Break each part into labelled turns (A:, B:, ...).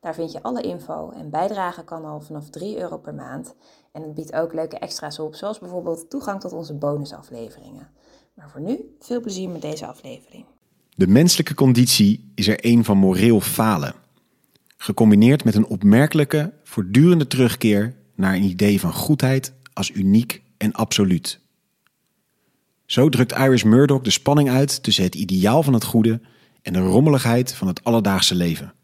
A: Daar vind je alle info en bijdragen kan al vanaf 3 euro per maand. En het biedt ook leuke extra's op, zoals bijvoorbeeld toegang tot onze bonusafleveringen. Maar voor nu, veel plezier met deze aflevering.
B: De menselijke conditie is er een van moreel falen. Gecombineerd met een opmerkelijke, voortdurende terugkeer naar een idee van goedheid als uniek en absoluut. Zo drukt Iris Murdoch de spanning uit tussen het ideaal van het goede en de rommeligheid van het alledaagse leven.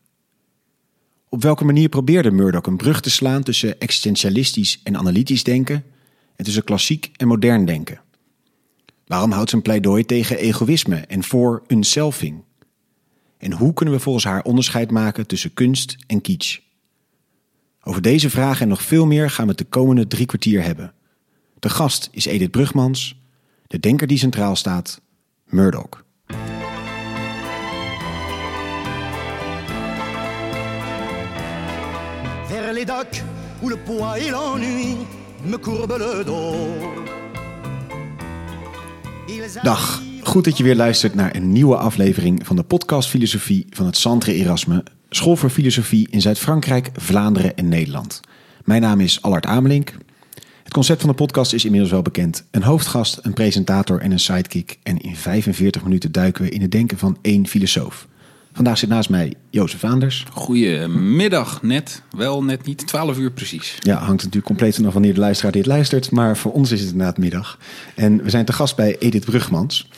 B: Op welke manier probeerde Murdoch een brug te slaan tussen existentialistisch en analytisch denken en tussen klassiek en modern denken? Waarom houdt een pleidooi tegen egoïsme en voor unselfing? En hoe kunnen we volgens haar onderscheid maken tussen kunst en kitsch? Over deze vragen en nog veel meer gaan we het de komende drie kwartier hebben. De gast is Edith Brugmans, de denker die centraal staat, Murdoch.
C: Les où le poids et l'ennui me le dos.
B: Dag, goed dat je weer luistert naar een nieuwe aflevering van de podcast Filosofie van het Centre Erasme, School voor Filosofie in Zuid-Frankrijk, Vlaanderen en Nederland. Mijn naam is Allard Amelink. Het concept van de podcast is inmiddels wel bekend. Een hoofdgast, een presentator en een sidekick. En in 45 minuten duiken we in het denken van één filosoof. Vandaag zit naast mij Jozef Vaanders.
D: Goedemiddag, net. Wel net niet, 12 uur precies.
B: Ja, hangt natuurlijk compleet vanaf wanneer de luisteraar dit luistert. Maar voor ons is het inderdaad middag. En we zijn te gast bij Edith Brugmans.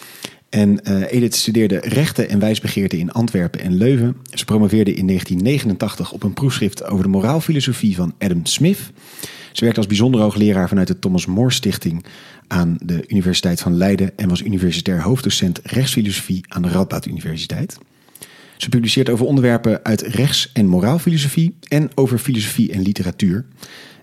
B: En eh, Edith studeerde rechten en wijsbegeerte in Antwerpen en Leuven. Ze promoveerde in 1989 op een proefschrift over de moraalfilosofie van Adam Smith. Ze werkte als bijzonder hoogleraar vanuit de Thomas More Stichting aan de Universiteit van Leiden en was universitair hoofddocent rechtsfilosofie aan de Radboud Universiteit. Ze publiceert over onderwerpen uit rechts- en moraalfilosofie en over filosofie en literatuur.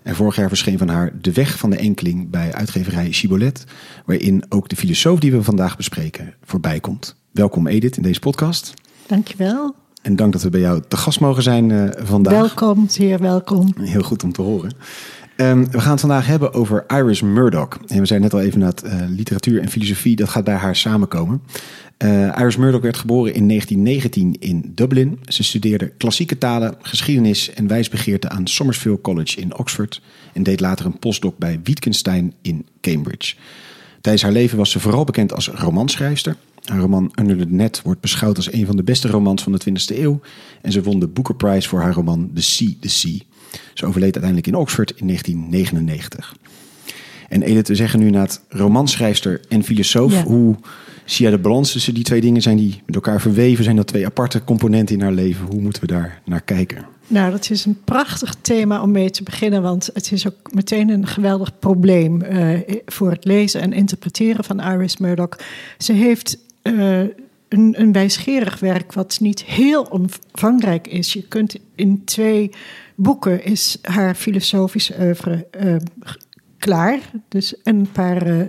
B: En vorig jaar verscheen van haar De Weg van de Enkeling bij uitgeverij Chibolet, waarin ook de filosoof die we vandaag bespreken voorbij komt. Welkom Edith in deze podcast.
E: Dankjewel.
B: En dank dat we bij jou te gast mogen zijn eh, vandaag.
E: Welkom, zeer welkom.
B: Heel goed om te horen. Ehm, we gaan het vandaag hebben over Iris Murdoch. En we zijn net al even naar uh, literatuur en filosofie, dat gaat bij haar samenkomen. Uh, Iris Murdoch werd geboren in 1919 in Dublin. Ze studeerde klassieke talen, geschiedenis en wijsbegeerte aan Somersville College in Oxford. En deed later een postdoc bij Wittgenstein in Cambridge. Tijdens haar leven was ze vooral bekend als romanschrijfster. Haar roman Under the Net wordt beschouwd als een van de beste romans van de 20e eeuw. En ze won de Booker Prize voor haar roman The Sea, The Sea. Ze overleed uiteindelijk in Oxford in 1999. En Edith, we zeggen nu na het romanschrijfster en filosoof.
E: Ja.
B: Hoe zie jij de balans tussen die twee dingen? Zijn die met elkaar verweven? Zijn dat twee aparte componenten in haar leven? Hoe moeten we daar naar kijken?
E: Nou, dat is een prachtig thema om mee te beginnen, want het is ook meteen een geweldig probleem eh, voor het lezen en interpreteren van Iris Murdoch. Ze heeft eh, een, een wijsgerig werk wat niet heel omvangrijk is. Je kunt in twee boeken is haar filosofische oeuvre eh, klaar. Dus een paar, uh,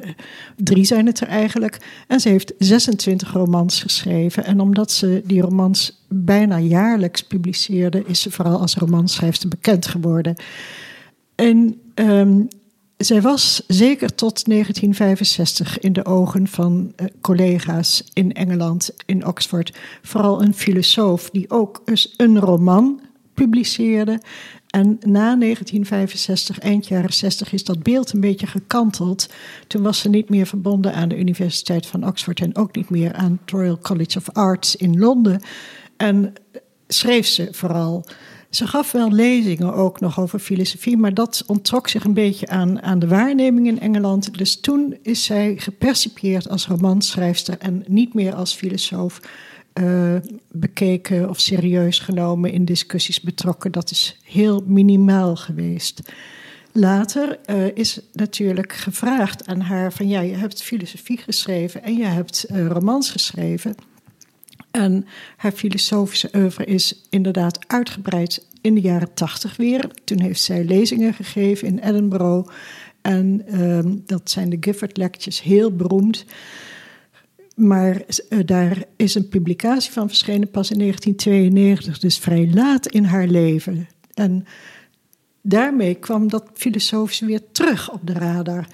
E: drie zijn het er eigenlijk. En ze heeft 26 romans geschreven. En omdat ze die romans bijna jaarlijks publiceerde, is ze vooral als romanschrijfster bekend geworden. En um, zij was zeker tot 1965 in de ogen van uh, collega's in Engeland, in Oxford, vooral een filosoof die ook een roman publiceerde. En na 1965, eind jaren 60, is dat beeld een beetje gekanteld. Toen was ze niet meer verbonden aan de Universiteit van Oxford en ook niet meer aan het Royal College of Arts in Londen. En schreef ze vooral. Ze gaf wel lezingen ook nog over filosofie, maar dat onttrok zich een beetje aan, aan de waarneming in Engeland. Dus toen is zij gepercipieerd als romanschrijfster en niet meer als filosoof. Uh, bekeken of serieus genomen, in discussies betrokken. Dat is heel minimaal geweest. Later uh, is natuurlijk gevraagd aan haar van ja, je hebt filosofie geschreven en je hebt uh, romans geschreven. En haar filosofische oeuvre is inderdaad uitgebreid in de jaren tachtig weer. Toen heeft zij lezingen gegeven in Edinburgh. En ehm, dat zijn de Gifford Lectures, heel beroemd. Maar uh, daar is een publicatie van verschenen pas in 1992, dus vrij laat in haar leven. En daarmee kwam dat filosofische weer terug op de radar.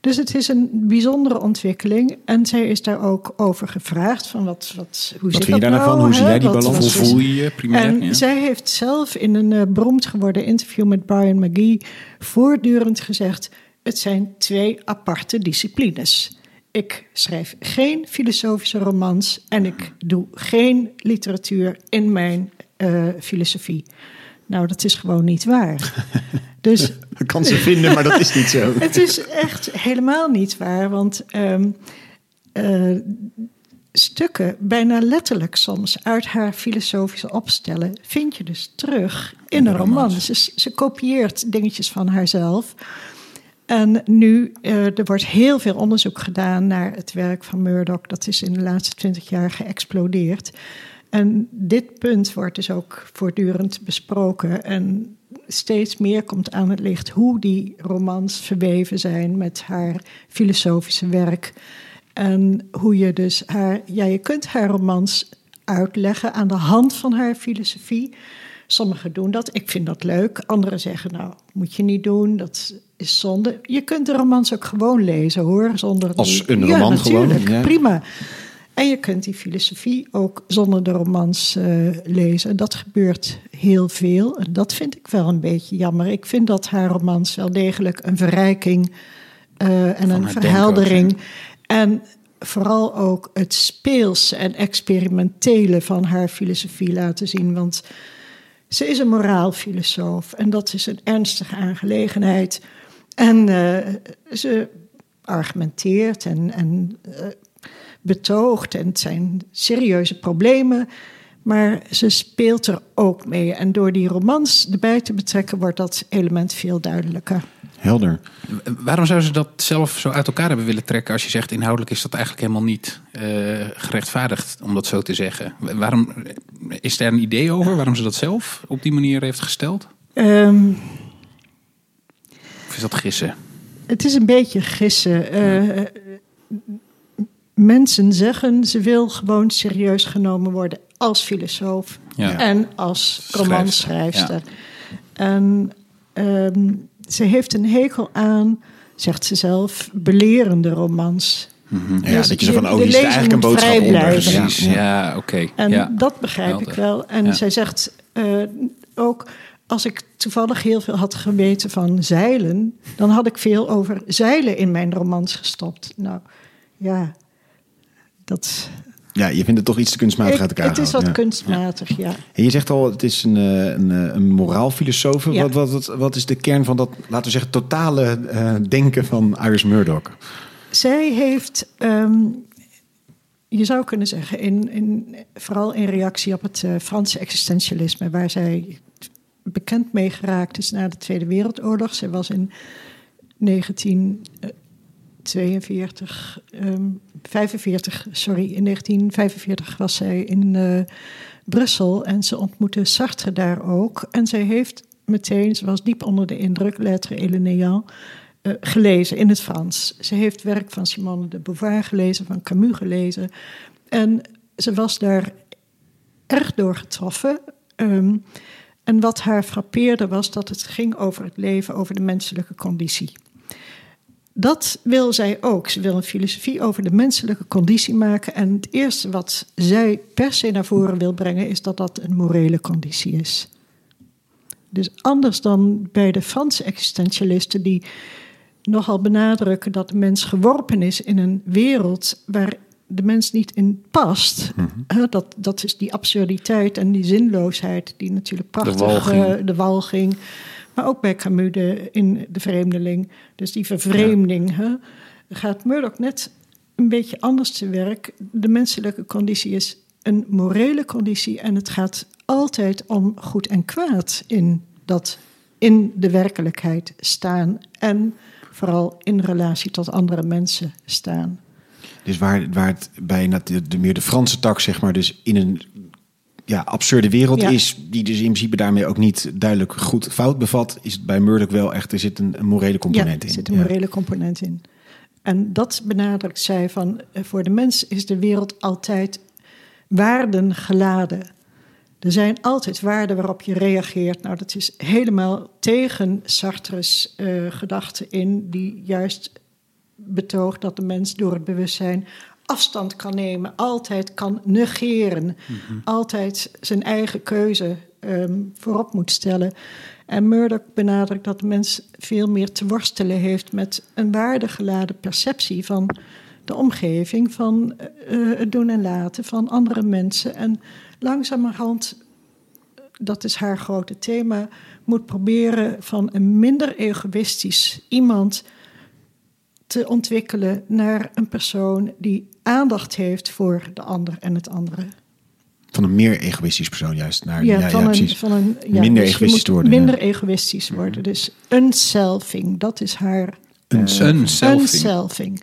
E: Dus het is een bijzondere ontwikkeling. En zij is daar ook over gevraagd: van wat, wat, hoe
B: Wat
E: zit
B: vind je daar nou van? Hoe zie jij die balans?
D: Hoe voel je je primair?
E: en
D: ja.
E: zij heeft zelf in een eh, beroemd geworden interview met Brian McGee voortdurend gezegd: het zijn twee aparte disciplines. Ik schrijf geen filosofische romans en ik doe geen literatuur in mijn eh, filosofie. Nou, dat is gewoon niet waar. Dus
B: Ik kan ze vinden, maar dat is niet zo.
E: het is echt helemaal niet waar, want ehm, eh, stukken, bijna letterlijk soms, uit haar filosofische opstellen, vind je dus terug in een roman. Ze, ze kopieert dingetjes van haarzelf. En nu, eh, er wordt heel veel onderzoek gedaan naar het werk van Murdoch. Dat is in de laatste twintig jaar geëxplodeerd. En dit punt wordt dus ook voortdurend besproken. En steeds meer komt aan het licht hoe die romans verweven zijn met haar filosofische werk. En hoe je dus haar, ja, je kunt haar romans uitleggen aan de hand van haar filosofie. Sommigen doen dat, ik vind dat leuk. Anderen zeggen, nou, moet je niet doen, dat is zonde. Je kunt de romans ook gewoon lezen hoor. Zonder
B: Als
E: die-
B: een
E: ja,
B: roman gewoon, ja.
E: Prima. En je kunt die filosofie ook zonder de romans eh, lezen. Dat gebeurt heel veel. En dat vind ik wel een beetje jammer. Ik vind dat haar romans wel degelijk een verrijking eh, en een verheldering.
D: denken
E: En vooral ook het speelse en experimentele van haar filosofie laten zien. Want ze is een moraalfilosoof en dat is een ernstige aangelegenheid. En eh, ze argumenteert en, en eh, betoogt en het zijn serieuze problemen. Maar ze speelt er ook mee. En door die romans erbij te betrekken wordt dat element veel duidelijker.
B: Helder.
D: Waarom zou ze dat zelf zo uit elkaar hebben willen trekken als je zegt inhoudelijk is dat eigenlijk helemaal niet eh, gerechtvaardigd om dat zo te zeggen? Waarom is daar een idee over waarom ze dat zelf op die manier heeft gesteld?
E: Ehm,
D: Of is dat gissen?
E: Het is een beetje gissen. Eh, mensen zeggen ze wil gewoon serieus genomen worden als filosoof
D: Ja.
E: en als romanschrijfster.
D: Schrijfster,
E: En ehm, ze heeft een hekel aan, zegt ze zelf, belerende romans.
B: Ja,
E: Dus
B: dat je zo van, oh, hier zit
E: lezer
B: eigenlijk een boodschap onder.
D: Precies, ja, oké.
E: En
D: ja.
E: dat begrijp ik wel. En
D: Ja.
E: zij zegt eh, ook, als ik toevallig heel veel had geweten van zeilen, dan had ik veel over zeilen in mijn romans gestopt. Nou, ja, dat.
B: Ja, je vindt het toch iets te kunstmatig uit elkaar
E: het is wat
B: ja.
E: kunstmatig, ja.
B: En je zegt al, het is een, eh, een, eh, een moraalfilosoof.
E: Ja.
B: Wat, wat, wat, wat is de kern van dat, laten we zeggen, totale eh, denken van Iris Murdoch?
E: Zij heeft, ehm, je zou kunnen zeggen, in, in, vooral in reactie op het Franse existentialisme, waar zij bekend mee geraakt is na de Tweede Wereldoorlog. Zij was in 1942, ehm 45, sorry, in 1945 was zij in eh, Brussel en ze ontmoette Sartre daar ook. En zij heeft meteen, ze was diep onder de indruk, Lettre et le eh, gelezen in het Frans. Ze heeft werk van Simone de Beauvoir gelezen, van Camus gelezen. En ze was daar erg door getroffen. Ehm, en wat haar frappeerde was dat het ging over het leven, over de menselijke conditie. Dat wil zij ook. Ze wil een filosofie over de menselijke conditie maken. En het eerste wat zij per se naar voren wil brengen, is dat dat een morele conditie is. Dus anders dan bij de Franse existentialisten, die nogal benadrukken dat de mens geworpen is in een wereld waar de mens niet in past. Hè, dat, dat is die absurditeit en die zinloosheid, die natuurlijk prachtig...
D: walging.
E: de walging. Maar ook bij Camus de, in De Vreemdeling. Dus die vervreemding. Hè, gaat Murdoch net een beetje anders te werk. De menselijke conditie is een morele conditie. En het gaat altijd om goed en kwaad in, dat, in de werkelijkheid staan. En vooral in relatie tot andere mensen staan.
B: Dus waar, waar het bij de, de- meer de Franse tak, zeg maar, dus in een ja, absurde wereld
E: Ja.
B: is, die dus in principe daarmee ook niet duidelijk goed fout bevat, is het bij Murdoch wel echt, er zit een, een morele component
E: ja,
B: in.
E: er zit een morele component in. En dat benadrukt zij van, eh, voor de mens is de wereld altijd waarden geladen. Er zijn altijd waarden waarop je reageert. Nou, dat is helemaal tegen Sartre's eh gedachte in, die juist betoogt dat de mens door het bewustzijn afstand kan nemen, altijd kan negeren, altijd zijn eigen keuze ehm, voorop moet stellen. En Murdoch benadrukt dat de mens veel meer te worstelen heeft met een waardegeladen perceptie van de omgeving, van eh, het doen en laten van andere mensen. En langzamerhand, dat is haar grote thema, moet proberen van een minder egoïstisch iemand te ontwikkelen naar een persoon die aandacht heeft voor de ander en het andere.
B: Van een meer egoïstisch persoon juist naar ja, ja,
E: van, een,
B: precies.
E: van een ja,
B: Minder
E: dus
B: egoïstisch te worden,
E: Minder
B: ja.
E: egoïstisch worden. Dus unselfing, dat is haar. eh,
D: Unselfing.
E: unselfing.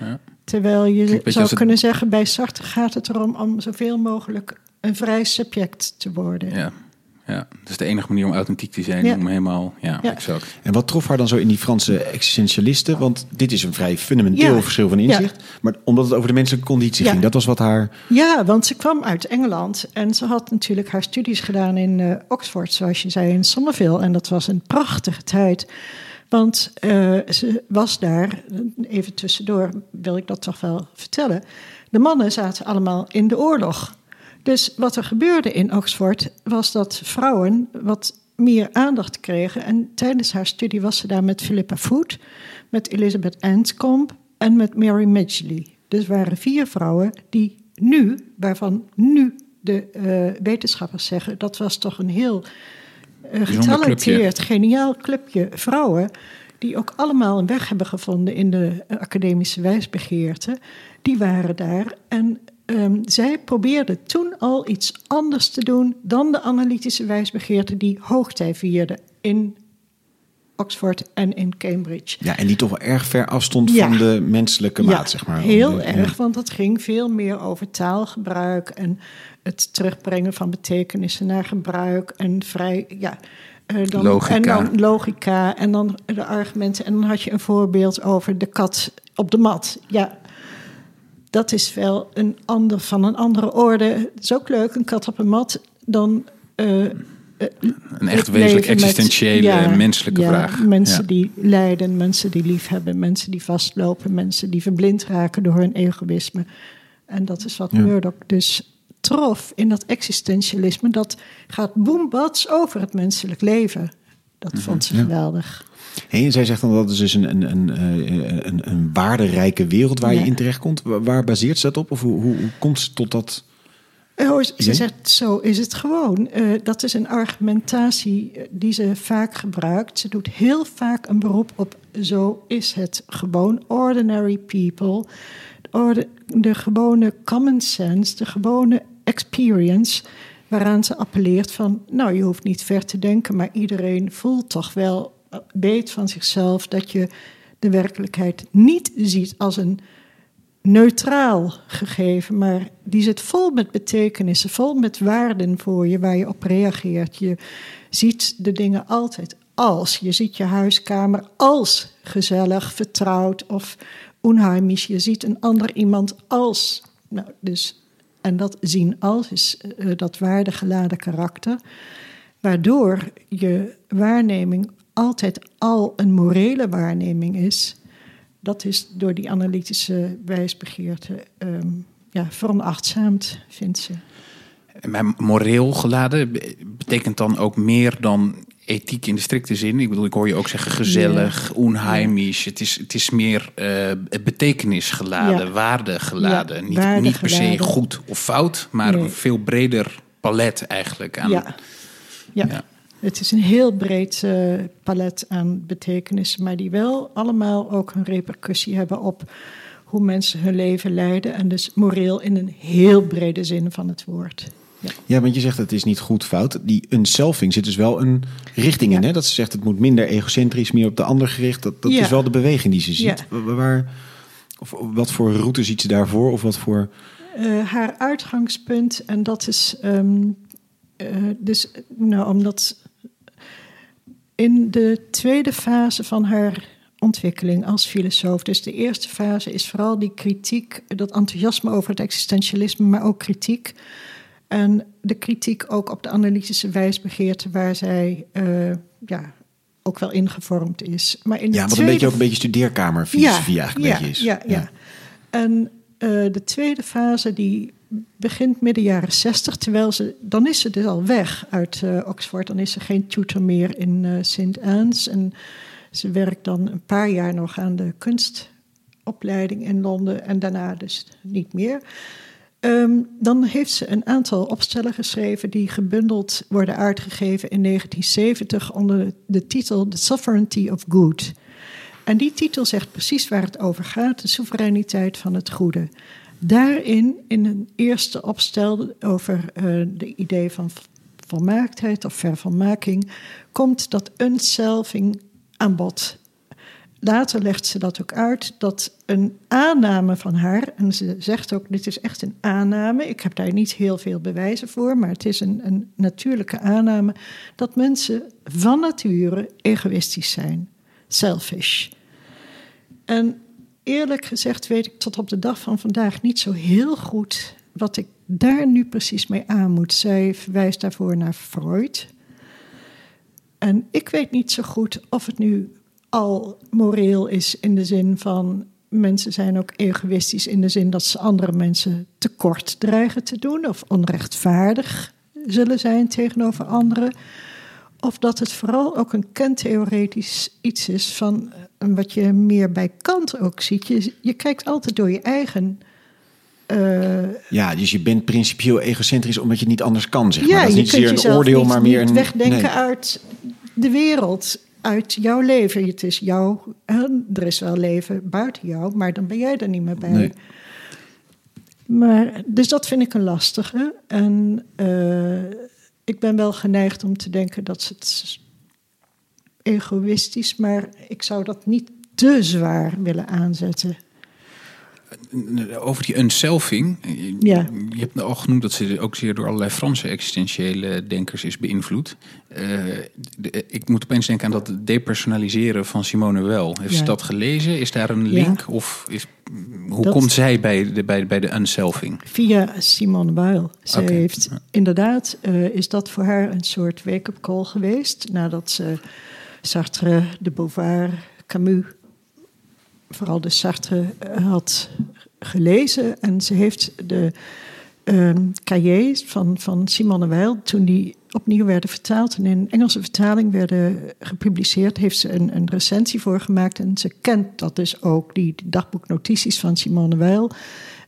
D: Ja.
E: Terwijl je zou
D: het-
E: kunnen zeggen, bij Sartre gaat het erom om zoveel mogelijk een vrij subject te worden.
D: Ja. Ja, dat is de enige manier om authentiek te zijn.
E: Ja.
D: Om helemaal, ja,
E: Ja.
D: exact.
B: En wat trof haar dan zo in die Franse existentialisten? Want dit is een vrij fundamenteel
E: Ja.
B: verschil van inzicht. Maar omdat het over de menselijke conditie
E: Ja.
B: ging, dat was wat haar...
E: Ja, want ze kwam uit Engeland en ze had natuurlijk haar studies gedaan in eh, Oxford, zoals je zei, in Somerville. En dat was een prachtige tijd. Want eh, ze was daar, even tussendoor wil ik dat toch wel vertellen. De mannen zaten allemaal in de oorlog. Dus wat er gebeurde in Oxford was dat vrouwen wat meer aandacht kregen. En tijdens haar studie was ze daar met Philippa Foot, met Elizabeth Anscombe en met Mary Midgley. Dus waren vier vrouwen die nu, waarvan nu de eh, wetenschappers zeggen, dat was toch een heel eh, getalenteerd, geniaal clubje vrouwen. Die ook allemaal een weg hebben gevonden in de academische wijsbegeerte. Die waren daar. En ehm, zij probeerden toen al iets anders te doen dan de analytische wijsbegeerte die hoogtij vierde in Oxford en in Cambridge.
B: Ja, en die toch wel erg ver afstond
E: Ja.
B: van de menselijke maat, zeg maar.
E: Heel erg, want het ging veel meer over taalgebruik en het terugbrengen van betekenissen naar gebruik en vrij, ja. eh, dan,
D: Logica.
E: En dan logica en dan de argumenten. En dan had je een voorbeeld over de kat op de mat. Ja, dat is wel een ander, van een andere orde. Het is ook leuk, een kat op een mat. Dan eh,
D: Een echt wezenlijk
E: leven met-
D: existentiële
E: ja,
D: menselijke
E: ja,
D: vraag.
E: Mensen
D: Ja.
E: die lijden, mensen die liefhebben, mensen die vastlopen, mensen die verblind raken door hun egoïsme. En dat is wat. Murdoch dus trof in dat existentialisme. Dat gaat boembats over het menselijk leven. Dat
D: Mhm,
E: vond ze
B: Ja.
E: geweldig.
B: Hey, en zij zegt dan dat het dus een, een, een, eh, een, een waarderijke wereld waar je in terechtkomt. Waar, waar baseert ze dat op? Of hoe, hoe, hoe komt ze tot dat?
E: Oh, ze
B: Idee?
E: zegt, zo is het gewoon. Eh, dat is een argumentatie eh, die ze vaak gebruikt. Ze doet heel vaak een beroep op zo is het gewoon. Ordinary people. Orde- de gewone common sense, de gewone experience... waaraan ze appelleert van... nou, je hoeft niet ver te denken... maar iedereen voelt toch wel, eh, weet van zichzelf... dat je de werkelijkheid niet ziet als een neutraal gegeven, maar die zit vol met betekenissen, vol met waarden voor je waar je op reageert. Je ziet de dingen altijd als. Je ziet je huiskamer als gezellig, vertrouwd of onheimisch. Je ziet een ander iemand als. Nou, dus, en dat zien als is eh, dat waardegeladen karakter, waardoor je waarneming altijd al een morele waarneming is dat is door die analytische wijsbegeerte ehm, ja, veronachtzaamd, vindt ze.
D: Maar moreel geladen be- betekent dan ook meer dan ethiek in de strikte zin. Ik bedoel, ik hoor je ook zeggen gezellig, onheimisch. Het, is, het is meer eh betekenis geladen,
E: Ja.
D: waarde geladen. Niet,
E: waarde
D: niet per se goed of fout, maar
E: Nee.
D: een veel breder palet eigenlijk aan.
E: Ja. Ja. Het is een heel breed eh, palet aan betekenissen, maar die wel allemaal ook een repercussie hebben op hoe mensen hun leven leiden. En dus moreel in een heel brede zin van het woord. Ja.
B: Ja, want je zegt het is niet goed fout. Die unselfing zit dus wel een richting in. Hè? Dat ze zegt het moet minder egocentrisch, meer op de ander gericht. Dat, dat
E: Ja.
B: is wel de beweging die ze ziet. Waar, of wat voor route ziet ze daarvoor? Of wat voor...
E: eh, haar uitgangspunt, en dat is ehm, eh, dus, nou, omdat in de tweede fase van haar ontwikkeling als filosoof, dus de eerste fase is vooral die kritiek, dat enthousiasme over het existentialisme, maar ook kritiek. En de kritiek ook op de analytische wijsbegeerte waar zij eh, ja, ook wel ingevormd is. Maar in de
B: Ja, wat
E: tweede
B: een beetje ook een beetje studeerkamerfilosofie eigenlijk
E: ja,
B: een beetje is.
E: Ja, ja. En eh, de tweede fase die begint midden jaren zestig, terwijl ze, dan is ze dus al weg uit eh, Oxford. Dan is ze geen tutor meer in eh St. Anne's. En ze werkt dan een paar jaar nog aan de kunstopleiding in Londen en daarna dus niet meer. Ehm, dan heeft ze een aantal opstellen geschreven die gebundeld worden uitgegeven in 1970 onder de titel The Sovereignty of Good. En die titel zegt precies waar het over gaat: de soevereiniteit van het goede. Daarin, in een eerste opstel over eh, de idee van volmaaktheid of vervolmaking, komt dat unselving aan bod. Later legt ze dat ook uit, dat een aanname van haar, en ze zegt ook, dit is echt een aanname, ik heb daar niet heel veel bewijzen voor, maar het is een, een natuurlijke aanname, dat mensen van nature egoïstisch zijn, selfish. En eerlijk gezegd weet ik tot op de dag van vandaag niet zo heel goed wat ik daar nu precies mee aan moet. Zij verwijst daarvoor naar Freud. En ik weet niet zo goed of het nu al moreel is in de zin van mensen zijn ook egoïstisch in de zin dat ze andere mensen tekort dreigen te doen of onrechtvaardig zullen zijn tegenover anderen. Of dat het vooral ook een kentheoretisch iets is van eh, wat je meer bij Kant ook ziet. Je, je kijkt altijd door je eigen. eh,
B: Ja, dus je bent principieel egocentrisch omdat je niet anders kan, zeg maar.
E: ja,
B: dat is
E: je
B: niet
E: kunt
B: zozeer een oordeel,
E: niet,
B: maar meer een...
E: wegdenken
B: nee.
E: uit de wereld, uit jouw leven. Het is jouw, er is wel leven buiten jou, maar dan ben jij er niet meer bij.
B: Nee.
E: Maar, dus dat vind ik een lastige. En eh, ik ben wel geneigd om te denken dat het egoïstisch, maar ik zou dat niet te zwaar willen aanzetten.
D: Over die unselving. Je,
E: Ja.
D: je hebt al genoemd dat ze ook zeer door allerlei Franse existentiële denkers is beïnvloed. Eh, de- ik moet opeens denken aan dat depersonaliseren van Simone Weil. Heeft ze
E: Ja.
D: dat gelezen? Is daar een
E: Ja.
D: link? Of is, hoe
E: Dat-
D: komt zij bij de, bij, bij de unselving?
E: Via Simone Weil. Ze heeft inderdaad, eh, is dat voor haar een soort wake-up call geweest. Nadat ze Sartre, de Beauvoir, Camus, vooral de Sartre eh, had gelezen. En ze heeft de ehm cahiers van, van Simone Weil, toen die opnieuw werden vertaald en in Engelse vertaling werden gepubliceerd, heeft ze een, een recensie voor gemaakt. En ze kent dat dus ook, die, dagboeknotities van Simone Weil.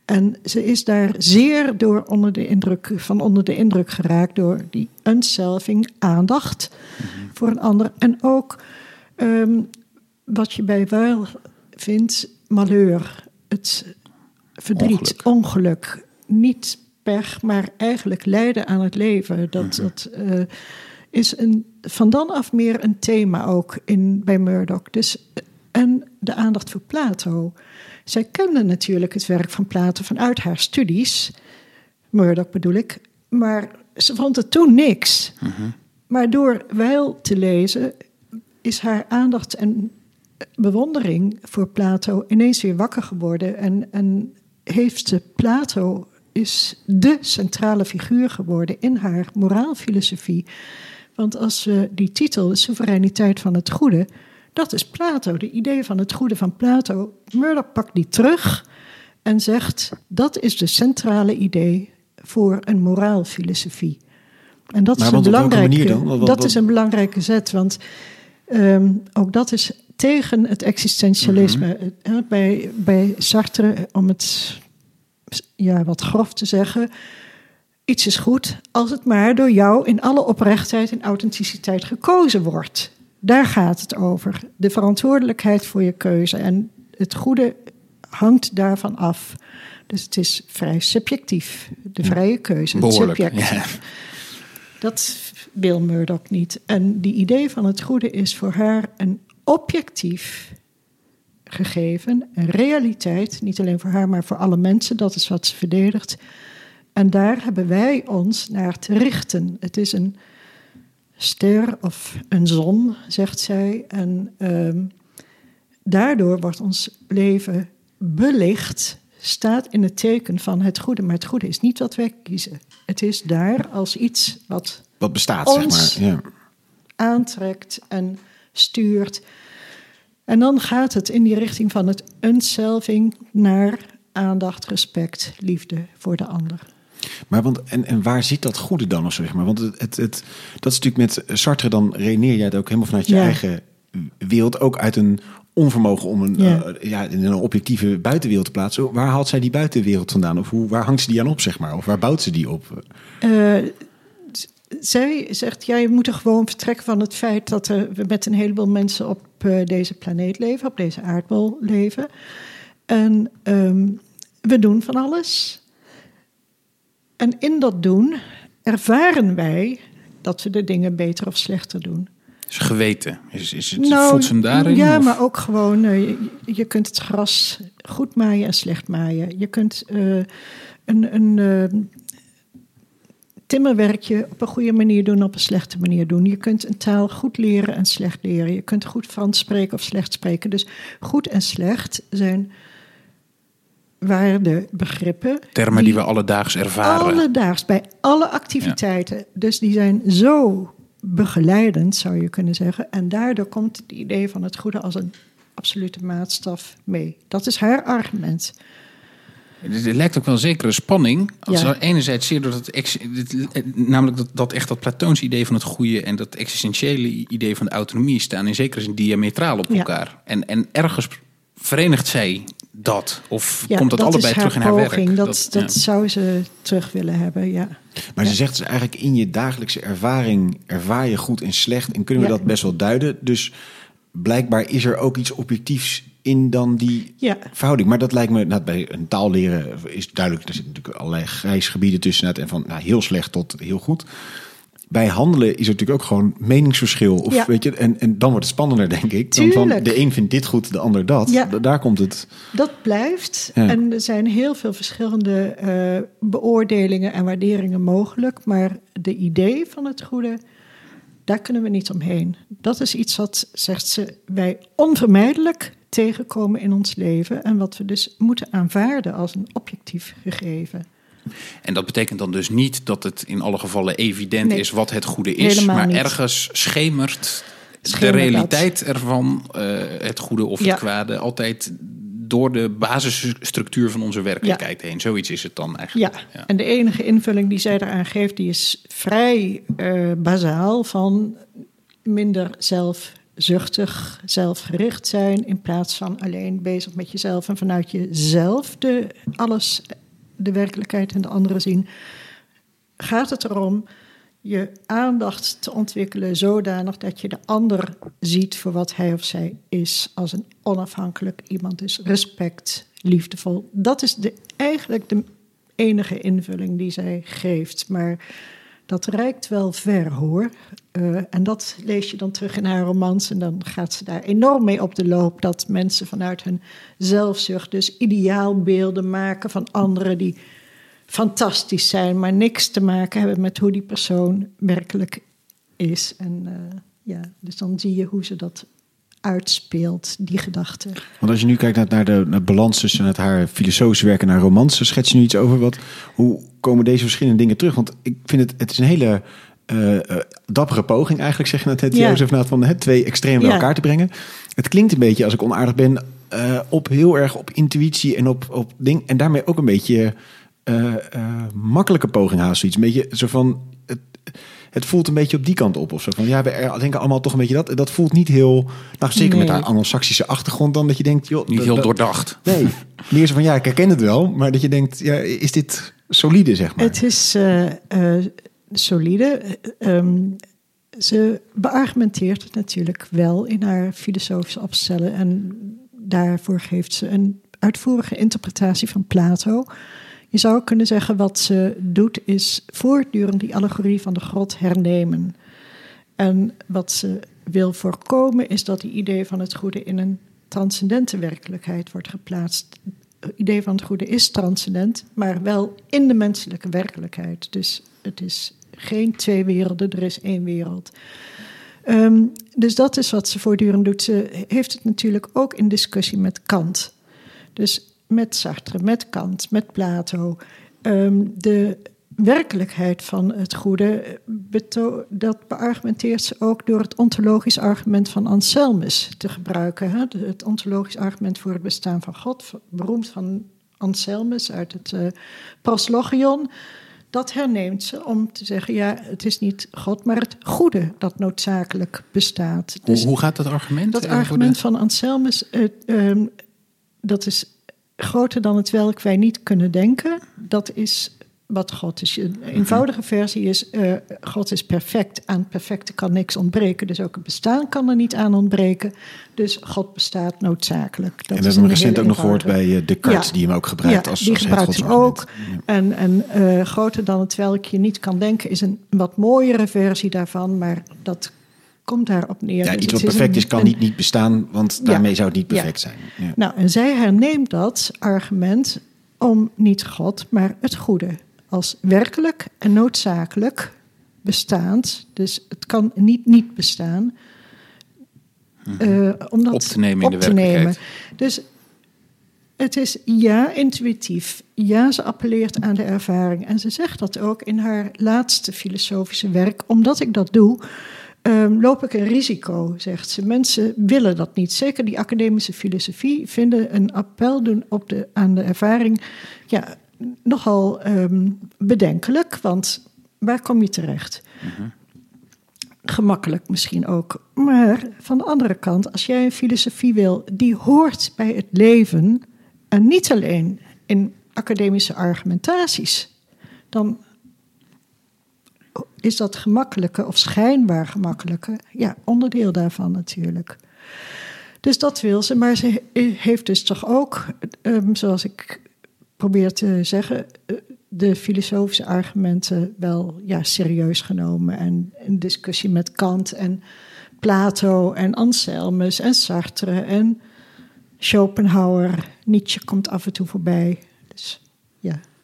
E: En ze is daar zeer door onder de indruk, van onder de indruk geraakt door die unselving, aandacht voor een ander. En ook ehm, wat je bij Weil vindt, malheur, het verdriet, ongeluk. Niet pech, maar eigenlijk lijden aan het leven. Dat, dat eh, is een, van dan af meer een thema ook in, bij Murdoch. Dus, en de aandacht voor Plato. Zij kende natuurlijk het werk van Plato vanuit haar studies. Murdoch bedoel ik. Maar ze vond het toen niks. Maar door Weil te lezen is haar aandacht en bewondering voor Plato ineens weer wakker geworden. En, en heeft ze Plato is de centrale figuur geworden in haar moraalfilosofie. Want als we die titel, de soevereiniteit van het goede, dat is Plato, de idee van het goede van Plato. Murdoch pakt die terug en zegt dat is de centrale idee voor een moraalfilosofie. En dat
B: Maar
E: is een belangrijke,
B: dan?
E: Dat is een belangrijke zet, want ehm, ook dat is tegen het existentialisme.
B: Mhm.
E: Eh, bij, bij Sartre, om het ja, wat grof te zeggen, iets is goed als het maar door jou in alle oprechtheid en authenticiteit gekozen wordt. Daar gaat het over. De verantwoordelijkheid voor je keuze. En het goede hangt daarvan af. Dus het is vrij subjectief. De vrije keuze. Het
D: Behoorlijk.
E: subject.
D: Ja.
E: Dat wil Murdoch niet. En die idee van het goede is voor haar een objectief gegeven, een realiteit, niet alleen voor haar, maar voor alle mensen. Dat is wat ze verdedigt. En daar hebben wij ons naar te richten. Het is een ster of een zon, zegt zij. En ehm, daardoor wordt ons leven belicht, staat in het teken van het goede. Maar het goede is niet wat wij kiezen. Het is daar als iets wat
B: Wat bestaat,
E: Ons-
B: zeg maar. Ja.
E: aantrekt en stuurt. En dan gaat het in die richting van het unselving naar aandacht, respect, liefde voor de ander.
B: Maar want, en, en waar zit dat goede dan? Of zeg maar? Want het, het, het, dat is natuurlijk met Sartre, dan redeneer jij het ook helemaal vanuit je
E: Ja.
B: eigen wereld. Ook uit een onvermogen om een,
E: Ja.
B: eh, ja, in een objectieve buitenwereld te plaatsen. Waar haalt zij die buitenwereld vandaan? Of hoe, waar hangt ze die aan op, zeg maar? Of waar bouwt ze die op?
E: Eh, zij zegt, ja, je moet er gewoon vertrekken van het feit dat er, we met een heleboel mensen op eh, deze planeet leven, op deze aardbol leven. En ehm, we doen van alles. En in dat doen ervaren wij dat we de dingen beter of slechter doen.
D: Is geweten. Is, is het, voelt ze hem daarin?
E: Nou, Ja,
D: of-
E: maar ook gewoon, eh, je, je kunt het gras goed maaien en slecht maaien. Je kunt eh, een, een timmerwerkje op een goede manier doen, op een slechte manier doen. Je kunt een taal goed leren en slecht leren. Je kunt goed Frans spreken of slecht spreken. Dus goed en slecht zijn waardebegrippen.
D: Termen die we alledaags ervaren.
E: Alledaags, bij alle activiteiten. Dus die zijn zo begeleidend, zou je kunnen zeggen. En daardoor komt het idee van het goede als een absolute maatstaf mee. Dat is haar argument.
D: Er lijkt ook wel een zekere spanning. Als
E: Ja.
D: er enerzijds zeer door dat, ex- dit- namelijk dat, dat echt dat Platoons idee van het goede en dat existentiële idee van de autonomie staan in zekere zin diametraal op
E: Ja.
D: elkaar. En, en ergens verenigt zij dat. Of
E: Ja,
D: komt dat, allebei terug in
E: haar poging.
D: werk?
E: Dat, dat,
D: ja.
E: zou ze terug willen hebben, ja.
B: Maar
E: Ja.
B: ze zegt dus eigenlijk in je dagelijkse ervaring ervaar je goed en slecht. En kunnen we
E: Ja.
B: dat best wel duiden. Dus blijkbaar is er ook iets objectiefs in dan die
E: Ja.
B: verhouding. Maar dat lijkt me, nou, bij een taal leren is duidelijk, er zitten natuurlijk allerlei grijs gebieden tussen. En van nou, heel slecht tot heel goed. Bij handelen is er natuurlijk ook gewoon meningsverschil. Of,
E: Ja.
B: weet je, en, en dan wordt het spannender, denk ik. Dan van de een vindt dit goed, de ander dat.
E: Ja.
B: Da- Daar komt het.
E: Dat blijft. En er zijn heel veel verschillende eh, beoordelingen en waarderingen mogelijk. Maar de idee van het goede, daar kunnen we niet omheen. Dat is iets wat, zegt ze, wij onvermijdelijk tegenkomen in ons leven. En wat we dus moeten aanvaarden als een objectief gegeven.
D: En dat betekent dan dus niet dat het in alle gevallen evident
E: Nee.
D: is wat het goede is. Maar
E: niet.
D: ergens schemert
E: Schemert
D: de
E: dat.
D: realiteit ervan, eh, het goede of het
E: Ja.
D: kwade, altijd door de basisstructuur van onze werkelijkheid heen. Zoiets is het dan eigenlijk.
E: Ja. en de enige invulling die zij eraan geeft, die is vrij eh bazaal van minder zelfzuchtig, zelfgericht zijn in plaats van alleen bezig met jezelf en vanuit jezelf de, alles, de werkelijkheid en de anderen zien. Gaat het erom je aandacht te ontwikkelen zodanig dat je de ander ziet voor wat hij of zij is, als een onafhankelijk iemand is, respect, liefdevol. Dat is de, eigenlijk de enige invulling die zij geeft. Maar dat reikt wel ver hoor. Eh, en dat lees je dan terug in haar romans. En dan gaat ze daar enorm mee op de loop. Dat mensen vanuit hun zelfzucht dus ideaalbeelden maken van anderen die fantastisch zijn, maar niks te maken hebben met hoe die persoon werkelijk is. En eh, ja, dus dan zie je hoe ze dat uitspeelt, die gedachte.
B: Want als je nu kijkt naar, de naar de balans tussen het haar filosofische werk en haar romans, schets je nu iets over wat, hoe komen deze verschillende dingen terug? Want ik vind het, het is een hele eh, eh, dappere poging eigenlijk, zeg je net, het
E: Ja.
B: Jozef, nou, van het twee extremen bij
E: Ja.
B: elkaar te brengen. Het klinkt een beetje, als ik onaardig ben, eh, op heel erg op intuïtie en op, op ding. En daarmee ook een beetje makkelijke poging haast zoiets. Een beetje zo van, het, het voelt een beetje op die kant op of zo. Van ja, we er- denken allemaal toch een beetje dat. Dat voelt niet heel, nou zeker met haar anglo-saxische achtergrond dan, dat je denkt, joh.
D: Niet
B: dat-
D: heel
B: dat-
D: doordacht.
B: Nee, meer zo van ja, ik herken het wel, maar dat je denkt, ja, is dit solide, zeg maar?
E: Het is eh, eh, solide. Eh, ehm, ze beargumenteert het natuurlijk wel in haar filosofische opstellen. En daarvoor geeft ze een uitvoerige interpretatie van Plato. Je zou kunnen zeggen, wat ze doet, is voortdurend die allegorie van de grot hernemen. En wat ze wil voorkomen, is dat die idee van het goede in een transcendente werkelijkheid wordt geplaatst. Het idee van het goede is transcendent, maar wel in de menselijke werkelijkheid. Dus het is geen twee werelden, er is één wereld. Ehm, dus dat is wat ze voortdurend doet. Ze heeft het natuurlijk ook in discussie met Kant. Dus met Sartre, met Kant, met Plato. Ehm, de werkelijkheid van het goede, dat beargumenteert ze ook door het ontologisch argument van Anselmus te gebruiken. Hè? Het ontologisch argument voor het bestaan van God, beroemd van Anselmus uit het uh, Proslogion. Dat herneemt ze om te zeggen, ja, het is niet God, maar het goede dat noodzakelijk bestaat.
D: Dus hoe, gaat dat argument?
E: Dat argument van Anselmus, uh, dat is groter dan het welk wij niet kunnen denken. Dat is wat God is. Een eenvoudige versie is: uh, God is perfect. Aan perfecte kan niks ontbreken. Dus ook het bestaan kan er niet aan ontbreken. Dus God bestaat noodzakelijk.
B: Dat en we hebben recent ook nog gehoord bij uh, Descartes, ja. die hem ook gebruikt
E: ja,
B: als,
E: die
B: als
E: gebruikt hem ook. En, en uh, groter dan het welk je niet kan denken is een wat mooiere versie daarvan. Maar dat komt daarop neer.
B: Ja,
E: Dus
B: iets wat perfect
E: een-
B: is, kan niet niet bestaan, want daarmee zou het niet perfect zijn. Ja.
E: Nou, en zij herneemt dat argument om niet God, maar het goede. Als werkelijk en noodzakelijk bestaand. Dus het kan niet niet bestaan. eh, om dat
D: Op te nemen in
E: op
D: de
E: te nemen.
D: werkelijkheid.
E: Dus het is ja intuïtief. Ja, ze appelleert aan de ervaring. En ze zegt dat ook in haar laatste filosofische werk. Omdat ik dat doe, ehm, loop ik een risico, zegt ze. Mensen willen dat niet. Zeker die academische filosofie vinden een appel doen op de, aan de ervaring ja, nogal ehm, bedenkelijk. Want waar kom je terecht? Gemakkelijk misschien ook. Maar van de andere kant, als jij een filosofie wil die hoort bij het leven. en niet alleen in academische argumentaties. dan is dat gemakkelijke of schijnbaar gemakkelijke. ja, onderdeel daarvan natuurlijk. Dus dat wil ze, maar ze he- heeft dus toch ook, ehm, zoals ik probeer te zeggen, eh, de filosofische argumenten wel ja, serieus genomen. En een discussie met Kant en Plato en Anselmus en Sartre en Schopenhauer. Nietzsche komt af en toe voorbij.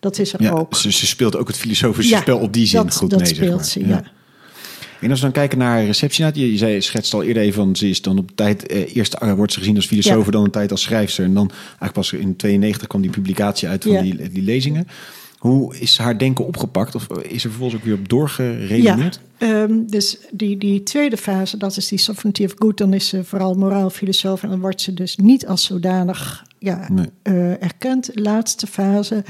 E: Dat is er
B: Ja,
E: ook.
B: ze, ze speelt ook het filosofische
E: Ja,
B: spel op die zin
E: dat,
B: goed
E: dat
B: mee. zeg
E: speelt
B: maar.
E: ze, ja.
B: En als we dan kijken naar receptie, je, je zei, schetst al eerder even van ze is dan op tijd eh, eerst eh, wordt ze gezien als filosoof, dan een tijd als schrijfster en dan eigenlijk pas in 92 kwam die publicatie uit van die, die lezingen. Hoe is haar denken opgepakt of is er vervolgens ook weer op doorgeredeneerd?
E: Ja, ehm, dus die, die tweede fase, dat is die sovereignty of good, dan is ze vooral moraal filosoof en dan wordt ze dus niet als zodanig ja,
B: Nee.
E: eh, erkend. Laatste fase,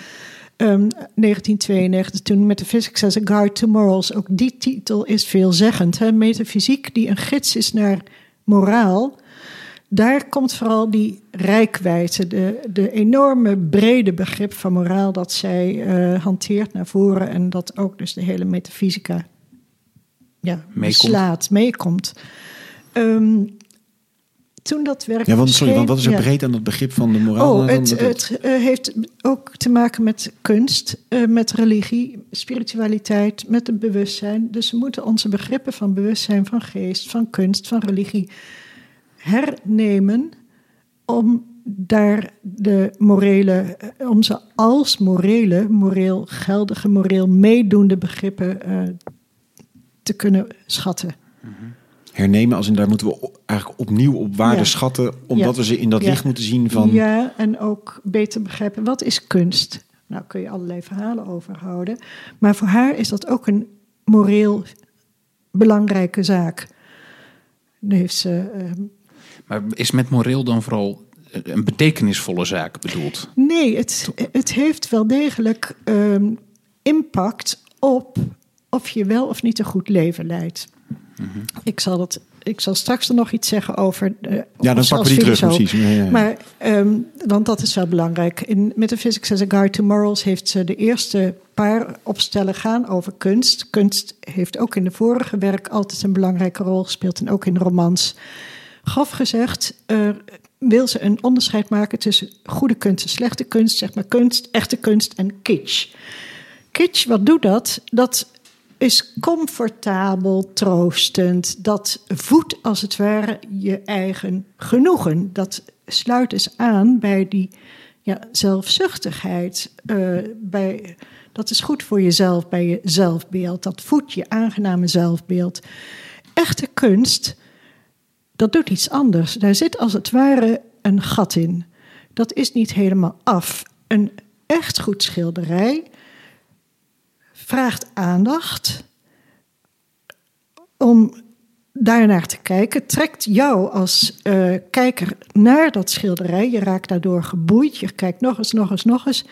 E: ehm, 1992, toen Metaphysics as a Guide to Morals. Ook die titel is veelzeggend. Hè? Metafysiek die een gids is naar moraal. Daar komt vooral die rijkwijde, de, de enorme brede begrip van moraal dat zij eh, hanteert naar voren en dat ook dus de hele metafysica ja,
D: Meekomt.
E: meekomt. Ehm, toen dat werk
B: Ja, want sorry, want wat is er
E: ja.
B: breed aan het begrip van de moraal?
E: Oh,
B: dan?
E: het, eh, heeft ook te maken met kunst, eh, met religie, spiritualiteit, met het bewustzijn. Dus we moeten onze begrippen van bewustzijn, van geest, van kunst, van religie hernemen om daar de morele, eh, om ze als morele, moreel geldige, moreel meedoende begrippen eh, te kunnen schatten.
B: Hernemen als in daar moeten we eigenlijk opnieuw op waarde
E: Ja.
B: schatten, omdat
E: Ja.
B: we ze in dat
E: Ja.
B: licht moeten zien van.
E: Ja, en ook beter begrijpen wat is kunst. Nou kun je allerlei verhalen over houden. Maar voor haar is dat ook een moreel belangrijke zaak. Dan heeft ze. ehm,
D: Maar is met moreel dan vooral een betekenisvolle zaak bedoeld?
E: nee, het, het heeft wel degelijk ehm, impact op of je wel of niet een goed leven leidt. Ik, zal dat, ik zal straks er nog iets zeggen over. eh,
B: Ja, dan pakken
E: als
B: we die terug, precies. Ja, ja, ja.
E: Maar, ehm, want dat is wel belangrijk. In Metaphysics as a Guide to Morals heeft ze de eerste paar opstellen gaan over kunst. Kunst heeft ook in de vorige werk altijd een belangrijke rol gespeeld en ook in romans. Grof gezegd wil ze een onderscheid maken tussen goede kunst en slechte kunst, zeg maar kunst, echte kunst en kitsch. Kitsch, wat doet dat? Dat is comfortabel, troostend. Dat voedt als het ware je eigen genoegen. Dat sluit eens aan bij die ja, zelfzuchtigheid. eh, bij, dat is goed voor jezelf, bij je zelfbeeld. Dat voedt je aangename zelfbeeld. Echte kunst, dat doet iets anders. Daar zit als het ware een gat in. Dat is niet helemaal af. Een echt goed schilderij vraagt aandacht om daarnaar te kijken. Trekt jou als eh, kijker naar dat schilderij. Je raakt daardoor geboeid. Je kijkt nog eens, nog eens, nog eens.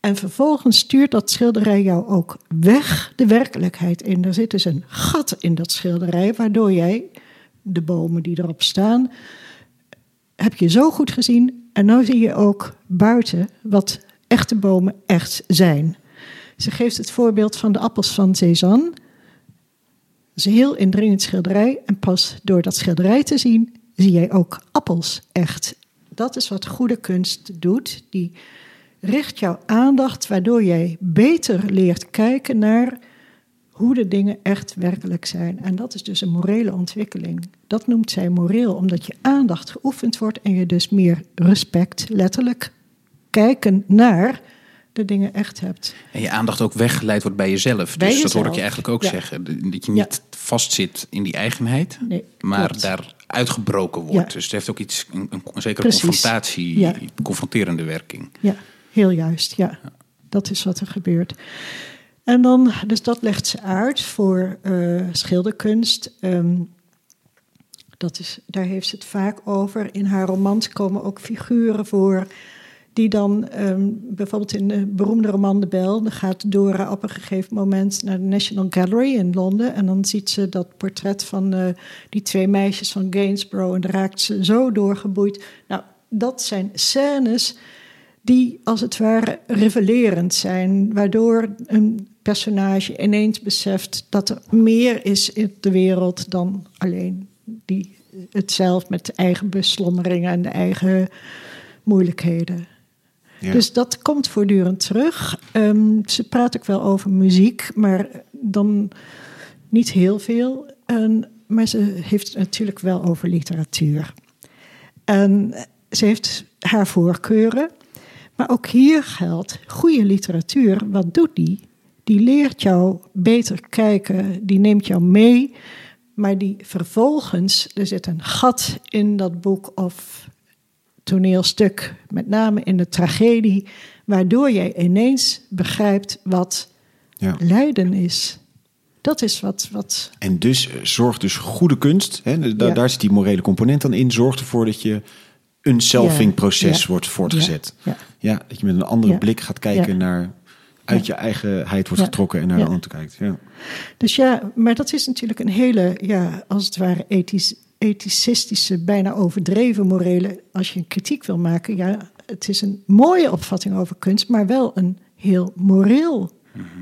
E: En vervolgens stuurt dat schilderij jou ook weg de werkelijkheid in. Er zit dus een gat in dat schilderij, waardoor jij de bomen die erop staan, heb je zo goed gezien. En nu zie je ook buiten wat echte bomen echt zijn. Ze geeft het voorbeeld van de appels van Cézanne. Dat is een heel indringend schilderij. En pas door dat schilderij te zien, zie jij ook appels echt. Dat is wat goede kunst doet. Die richt jouw aandacht, waardoor jij beter leert kijken naar hoe de dingen echt werkelijk zijn. En dat is dus een morele ontwikkeling. Dat noemt zij moreel, omdat je aandacht geoefend wordt en je dus meer respect, letterlijk kijken naar de dingen echt hebt.
D: En je aandacht ook weggeleid wordt bij jezelf.
E: Bij
D: dus dat hoor ik je eigenlijk ook
E: Ja.
D: zeggen. Dat je niet vastzit in die eigenheid,
E: Nee,
D: maar
E: klopt.
D: daar uitgebroken wordt.
E: Ja.
D: Dus het heeft ook iets, een, een, een zekere
E: Precies.
D: confrontatie, confronterende werking.
E: Ja, heel juist. Ja, dat is wat er gebeurt. En dan, dus dat legt ze uit voor eh, schilderkunst. Ehm, dat is, daar heeft ze het vaak over. In haar romans komen ook figuren voor. Die dan ehm, bijvoorbeeld in de beroemde roman De Bel. Dan gaat Dora op een gegeven moment naar de National Gallery in Londen. En dan ziet ze dat portret van eh, die twee meisjes van Gainsborough. En daar raakt ze zo doorgeboeid. Nou, dat zijn scènes die als het ware revelerend zijn, waardoor een personage ineens beseft dat er meer is in de wereld dan alleen die, het zelf met eigen beslommeringen en de eigen moeilijkheden. Dus dat komt voortdurend terug. Ehm, ze praat ook wel over muziek, maar dan niet heel veel. En, maar ze heeft het natuurlijk wel over literatuur. En ze heeft haar voorkeuren. Maar ook hier geldt, goede literatuur, wat doet die? Die leert jou beter kijken, die neemt jou mee. Maar die vervolgens, er zit een gat in dat boek of toneelstuk, met name in de tragedie, waardoor jij ineens begrijpt wat
B: Ja.
E: lijden is. Dat is wat, wat
B: En dus eh, zorgt dus goede kunst, hè, da-
E: Ja.
B: daar zit die morele component dan in, zorgt ervoor dat je een selfing-proces
E: Ja.
B: wordt voortgezet.
E: Ja.
B: Ja, dat je met een andere blik gaat kijken naar uit je eigenheid wordt getrokken en naar de ander kijkt. Ja.
E: Dus ja, maar dat is natuurlijk een hele, ja, als het ware ethisch, ethicistische, bijna overdreven morele. Als je een kritiek wil maken, ja, het is een mooie opvatting over kunst, maar wel een heel moreel,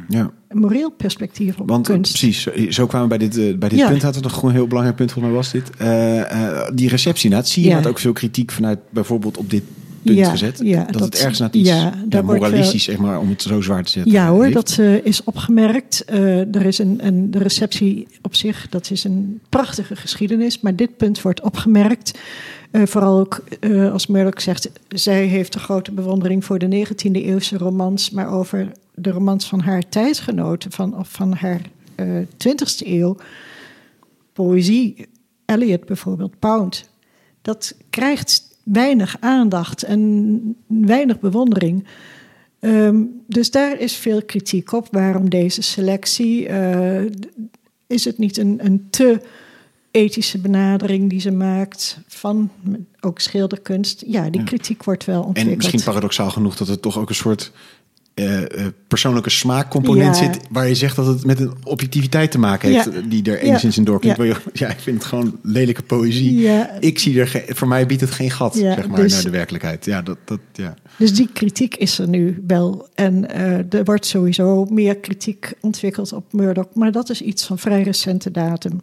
B: ja.
E: een moreel perspectief op
B: Want eh,
E: kunst.
B: precies, zo- kwamen we bij dit, eh, bij dit
E: Ja.
B: punt. Had het nog gewoon een heel belangrijk punt, volgens mij was dit. Eh, die receptie, nou, zie je
E: Ja.
B: had ook veel kritiek vanet bijvoorbeeld op dit punt
E: Ja,
B: gezet.
E: ja,
B: dat,
E: dat-
B: het ergens naar iets
E: ja, daar
B: moralistisch, zeg maar, om het zo zwaar te zetten.
E: Ja hoor,
B: heeft.
E: dat eh, is opgemerkt. Eh, er is een, een, de receptie op zich, dat is een prachtige geschiedenis. Maar dit punt wordt opgemerkt. Eh, vooral ook als Murdoch zegt, zij heeft een grote bewondering voor de 19e eeuwse romans. Maar over de romans van haar tijdgenoten, van, of van haar eh 20e eeuw. Poëzie, Eliot bijvoorbeeld, Pound. Dat krijgt weinig aandacht en weinig bewondering. Ehm, dus daar is veel kritiek op. Waarom deze selectie? Eh, is het niet een, een te ethische benadering die ze maakt van ook schilderkunst? Ja, die
B: Ja.
E: kritiek wordt wel ontwikkeld.
B: En misschien paradoxaal genoeg dat het toch ook een soort eh, eh, persoonlijke smaakcomponent
E: Ja.
B: zit. Waar je zegt dat het met een objectiviteit te maken heeft.
E: Ja.
B: Die er enigszins in doorklinkt.
E: Ja.
B: Ik vind het gewoon lelijke poëzie.
E: Ja.
B: Ik zie er, voor mij biedt het geen gat, zeg maar,
E: dus-
B: naar de werkelijkheid. Ja, dat, dat, ja.
E: Dus die kritiek is er nu wel. En eh, er wordt sowieso meer kritiek ontwikkeld op Murdoch. Maar dat is iets van vrij recente datum.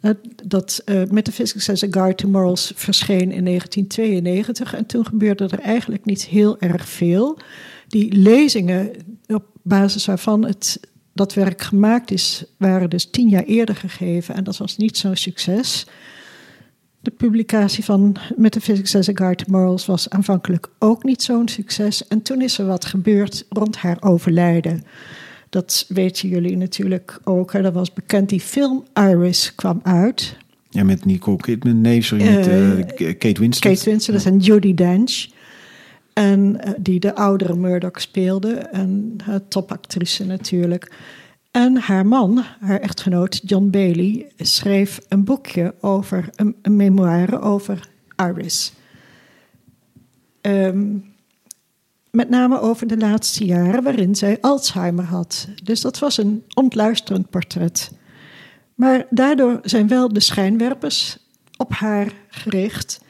E: Eh, dat eh Metaphysics as a Guide to Morals verscheen in 1992. En toen gebeurde er eigenlijk niet heel erg veel. Die lezingen, op basis waarvan het dat werk gemaakt is, waren dus tien jaar eerder gegeven en dat was niet zo'n succes. De publicatie van Metaphysics as a Guide to Morals was aanvankelijk ook niet zo'n succes. En toen is er wat gebeurd rond haar overlijden. Dat weten jullie natuurlijk ook. Er was bekend, die film Iris kwam uit.
B: Ja, met Nicole Kidman. Nee, sorry, met
E: Eh,
B: eh, Kate Winslet.
E: Kate Winslet en Judi Dench. En eh, die de oudere Murdoch speelde. En uh, topactrice natuurlijk. En haar man, haar echtgenoot John Bailey, schreef een boekje over een, een memoire over Iris. Ehm, met name over de laatste jaren waarin zij Alzheimer had. Dus dat was een ontluisterend portret. Maar daardoor zijn wel de schijnwerpers op haar gericht.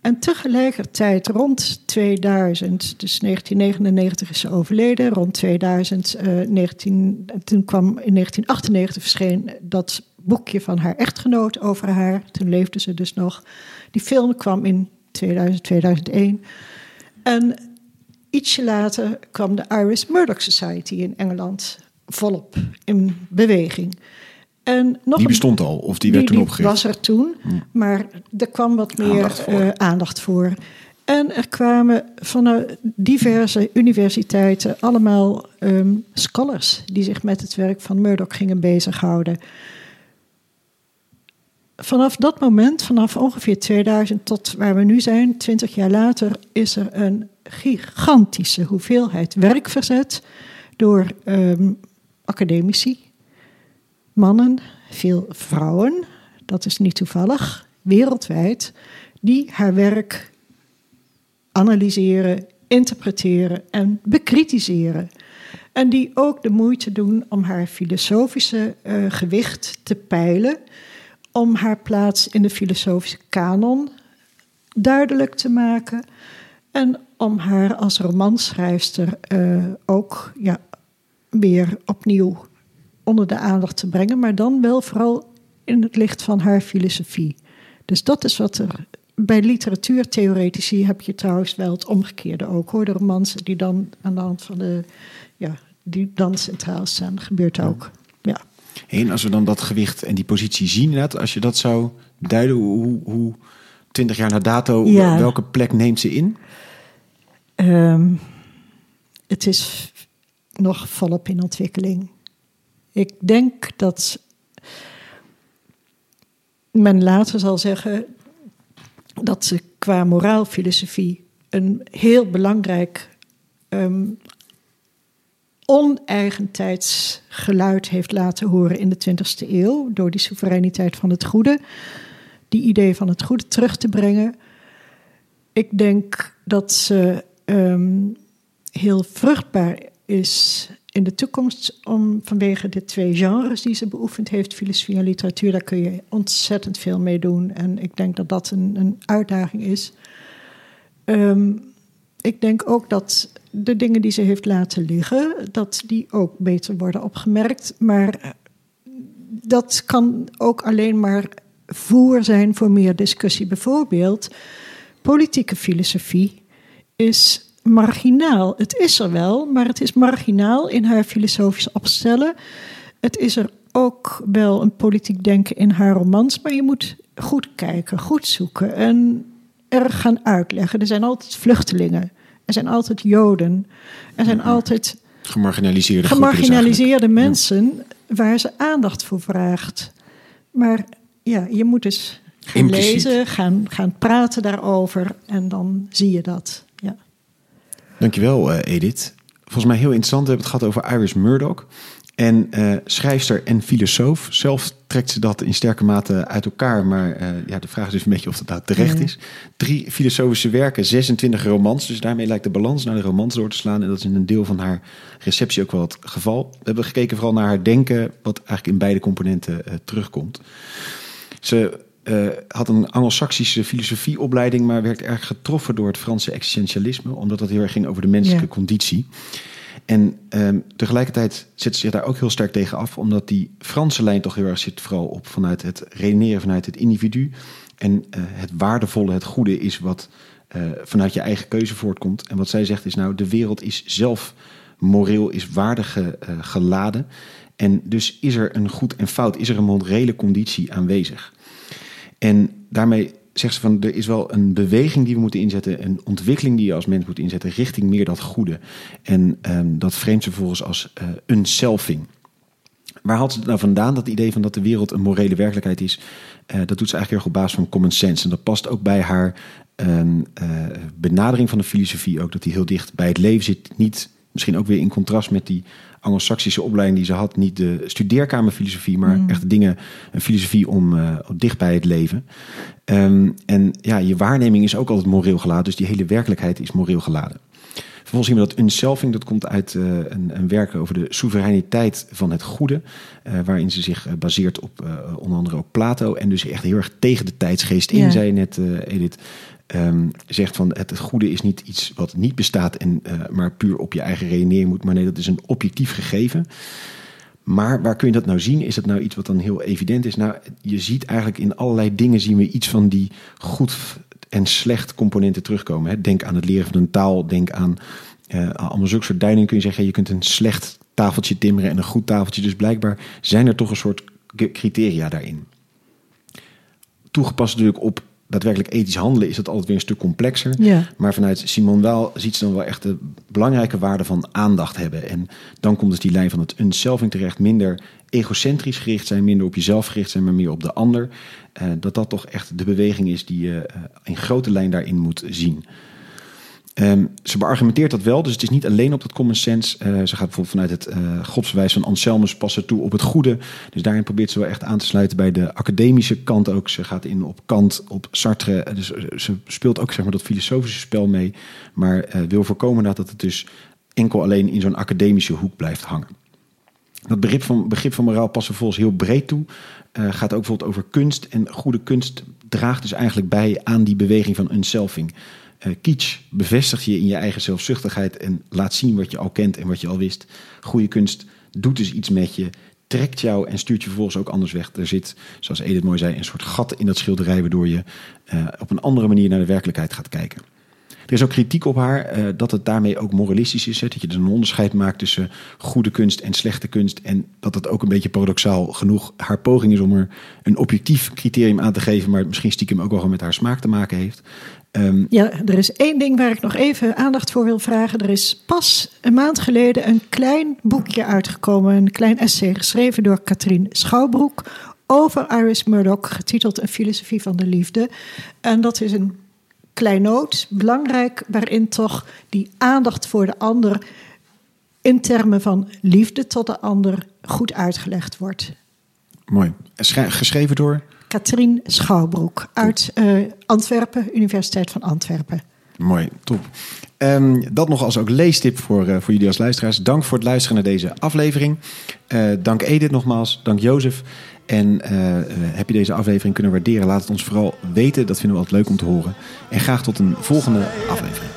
E: En tegelijkertijd rond 2000, dus 1999 is ze overleden, rond 2000, eh, 19, toen kwam in 1998 verscheen dat boekje van haar echtgenoot over haar. Toen leefde ze dus nog. Die film kwam in 2000, 2001. En ietsje later kwam de Iris Murdoch Society in Engeland volop in beweging. En nog
B: Die bestond al, of die werd toen
E: die
B: opgericht?
E: was er toen, maar er kwam wat meer
B: Aandacht voor.
E: eh, aandacht voor. En er kwamen vanuit diverse universiteiten allemaal ehm, scholars die zich met het werk van Murdoch gingen bezighouden. Vanaf dat moment, vanaf ongeveer 2000 tot waar we nu zijn, 20 jaar later, is er een gigantische hoeveelheid werk verzet door ehm, academici, mannen, veel vrouwen, dat is niet toevallig, wereldwijd, die haar werk analyseren, interpreteren en bekritiseren. En die ook de moeite doen om haar filosofische eh, gewicht te peilen, om haar plaats in de filosofische kanon duidelijk te maken en om haar als romanschrijfster eh, ook ja, weer opnieuw onder de aandacht te brengen, maar dan wel vooral in het licht van haar filosofie. Dus dat is wat er. Bij literatuurtheoretici heb je trouwens wel het omgekeerde ook hoor. De romans die dan aan de hand van de. Ja, die dan centraal staan, gebeurt ook. Ja.
B: En als we dan dat gewicht en die positie zien, inderdaad, als je dat zou duiden, hoe, hoe 20 jaar na dato,
E: Ja.
B: welke plek neemt ze in?
E: Ehm, het is nog volop in ontwikkeling. Ik denk dat men later zal zeggen dat ze qua moraalfilosofie een heel belangrijk ehm oneigentijds geluid heeft laten horen in de 20e eeuw door die soevereiniteit van het goede, die idee van het goede terug te brengen. Ik denk dat ze ehm, heel vruchtbaar is in de toekomst om vanwege de twee genres die ze beoefend heeft, filosofie en literatuur, daar kun je ontzettend veel mee doen. En ik denk dat dat een, een uitdaging is. Ehm, ik denk ook dat de dingen die ze heeft laten liggen, dat die ook beter worden opgemerkt. Maar dat kan ook alleen maar voer zijn voor meer discussie. Bijvoorbeeld, politieke filosofie is marginaal. Het is er wel, maar het is marginaal in haar filosofische opstellen. Het is er ook wel een politiek denken in haar romans, maar je moet goed kijken, goed zoeken en er gaan uitleggen. Er zijn altijd vluchtelingen, er zijn altijd Joden, er zijn altijd
B: Gemarginaliseerde
E: gemarginaliseerde mensen waar ze aandacht voor vraagt. Maar ja, je moet dus gaan
D: Impliciet.
E: lezen, gaan, gaan praten daarover en dan zie je dat.
B: Dankjewel, eh Edith. Volgens mij heel interessant. We hebben het gehad over Iris Murdoch. En eh, schrijfster en filosoof. Zelf trekt ze dat in sterke mate uit elkaar. Maar eh, ja, de vraag is dus een beetje of dat nou terecht is. Drie filosofische werken, 26 romans. Dus daarmee lijkt de balans naar de romans door te slaan. En dat is in een deel van haar receptie ook wel het geval. We hebben gekeken vooral naar haar denken. Wat eigenlijk in beide componenten terugkomt. Ze eh, had een Anglo-Saxische filosofieopleiding, maar werd erg getroffen door het Franse existentialisme, omdat dat heel erg ging over de menselijke
E: Ja.
B: conditie. En ehm, tegelijkertijd zet ze zich daar ook heel sterk tegen af, omdat die Franse lijn toch heel erg zit vooral op vanuit het redeneren vanuit het individu. En eh, het waardevolle, het goede is wat eh, vanuit je eigen keuze voortkomt. En wat zij zegt is nou, de wereld is zelf moreel is waardig geladen. En dus is er een goed en fout, is er een morele conditie aanwezig. En daarmee zegt ze van er is wel een beweging die we moeten inzetten, een ontwikkeling die je als mens moet inzetten richting meer dat goede. En ehm, dat framet ze vervolgens als uh, een selfing. Waar haalt ze het nou vandaan, dat idee van dat de wereld een morele werkelijkheid is? Uh, dat doet ze eigenlijk erg op basis van common sense. En dat past ook bij haar uh, benadering van de filosofie ook, dat die heel dicht bij het leven zit. Niet, misschien ook weer in contrast met die Anglo-Saxische opleiding die ze had. Niet de studeerkamerfilosofie, maar mm. echt dingen, een filosofie om uh, dicht bij het leven. Um, en ja, je waarneming is ook altijd moreel geladen, dus die hele werkelijkheid is moreel geladen. Vervolgens zien we dat unselfing, dat komt uit uh, een, een, werk over de soevereiniteit van het goede. Uh, waarin ze zich baseert op onder andere ook Plato. En dus echt heel erg tegen de tijdsgeest in, ja. zei net Edith. Um, zegt van het, goede is niet iets wat niet bestaat en maar puur op je eigen redenering moet. Maar nee, dat is een objectief gegeven. Maar waar kun je dat nou zien? Is dat nou iets wat dan heel evident is? Nou, je ziet eigenlijk in allerlei dingen zien we iets van die goed en slecht componenten terugkomen. Hè. Denk aan het leren van een taal, denk aan uh, allemaal zulke soort kun je zeggen. Je kunt een slecht tafeltje timmeren en een goed tafeltje. Dus blijkbaar zijn er toch een soort criteria daarin. Toegepast natuurlijk op daadwerkelijk ethisch handelen is dat altijd weer een stuk complexer.
E: Ja.
B: Maar vanuit Simon Weil ziet ze dan wel echt de belangrijke waarde van aandacht hebben. En dan komt dus die lijn van het unselving terecht. Minder egocentrisch gericht zijn, minder op jezelf gericht zijn, maar meer op de ander. Uh, dat dat toch echt de beweging is die je uh, in grote lijn daarin moet zien. Um, ze beargumenteert dat wel, dus het is niet alleen op dat common sense. Uh, ze gaat bijvoorbeeld vanuit het uh, godsbewijs van Anselmus passen toe op het goede. Dus daarin probeert ze wel echt aan te sluiten bij de academische kant ook. Ze gaat in op Kant, op Sartre. Dus ze speelt ook zeg maar, dat filosofische spel mee. Maar wil voorkomen dat het dus enkel alleen in zo'n academische hoek blijft hangen. Dat begrip van, begrip van moraal past vervolgens heel breed toe. Gaat ook bijvoorbeeld over kunst. En goede kunst draagt dus eigenlijk bij aan die beweging van unselving. Uh, kitsch bevestigt je in je eigen zelfzuchtigheid en laat zien wat je al kent en wat je al wist. Goede kunst doet dus iets met je, trekt jou en stuurt je vervolgens ook anders weg. Er zit, zoals Edith mooi zei, een soort gat in dat schilderij waardoor je uh, op een andere manier naar de werkelijkheid gaat kijken. Er is ook kritiek op haar uh, dat het daarmee ook moralistisch is. Hè? Dat je dus een onderscheid maakt tussen goede kunst en slechte kunst. En dat het ook een beetje paradoxaal genoeg haar poging is om er een objectief criterium aan te geven. Maar misschien stiekem ook wel met haar smaak te maken heeft.
E: Um, ja, er is één ding waar ik nog even aandacht voor wil vragen. Er is pas een maand geleden een klein boekje uitgekomen. Een klein essay geschreven door Katrien Schouwbroek. Over Iris Murdoch, getiteld Een filosofie van de liefde. En dat is een kleinoot, belangrijk, waarin toch die aandacht voor de ander in termen van liefde tot de ander goed uitgelegd wordt.
B: Mooi. Geschreven door?
E: Katrien Schouwbroek uit uh, Antwerpen, Universiteit van Antwerpen.
B: Mooi, top. Um, dat nog als ook leestip voor, uh, voor jullie als luisteraars. Dank voor het luisteren naar deze aflevering. Uh, dank Edith nogmaals, dank Jozef. En uh, heb je deze aflevering kunnen waarderen? Laat het ons vooral weten. Dat vinden we altijd leuk om te horen. En graag tot een volgende aflevering.